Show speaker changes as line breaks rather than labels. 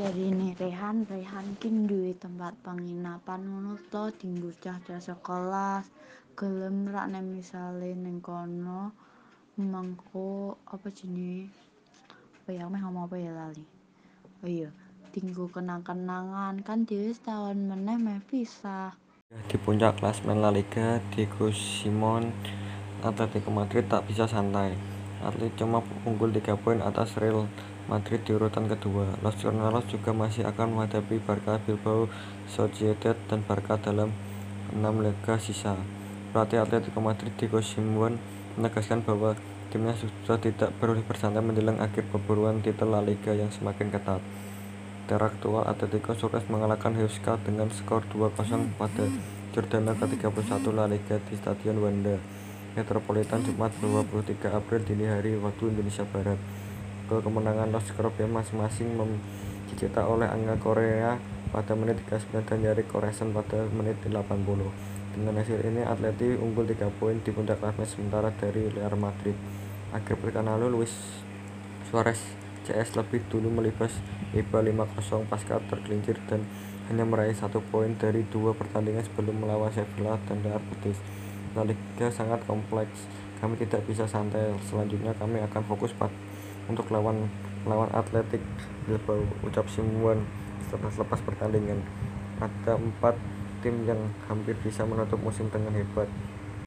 jarine Rehan Rehan kin duwe tempat penginapan ngono to dinggo cah-cah sekelas gelem rak nek misale ning kono mengko apa jenenge? Apa ya ngomong apa ya lali? Oh iya dinggo kenang-kenangan. Kan dhewe setahun meneh meh pisah.
Di puncak klasmen La Liga, Diego Simon Atletico Madrid tak bisa santai. Atlet cuma unggul 3 poin atas Real Madrid di urutan kedua. Los Cruzados juga masih akan menghadapi Barca Bilbao, Sociedad, dan Barca dalam 6 laga sisa. Pelatih Atletico Madrid Diego Simon menegaskan bahwa timnya sudah tidak perlu bersantai menjelang akhir perburuan titel La Liga yang semakin ketat. Teraktual Atletico sukses mengalahkan Huesca dengan skor 2-0 pada Jordana ke-31 La Liga di Stadion Wanda Metropolitan Jumat 23 April dini hari waktu Indonesia Barat. Gol kemenangan Los Scorpions masing-masing dicetak oleh Angga Korea pada menit 39 dan Yari Koresan pada menit 80. Dengan hasil ini Atleti unggul 3 poin di puncak klasmen sementara dari Real Madrid. Akhir pekan lalu Luis Suarez CS lebih dulu melibas IPA 5-0 pasca tergelincir dan hanya meraih satu poin dari dua pertandingan sebelum melawan Sevilla dan Real Betis. La sangat kompleks, kami tidak bisa santai. Selanjutnya kami akan fokus untuk lawan lawan Atletik Bilbao, ucap Simuan setelah selepas pertandingan. Ada empat tim yang hampir bisa menutup musim dengan hebat,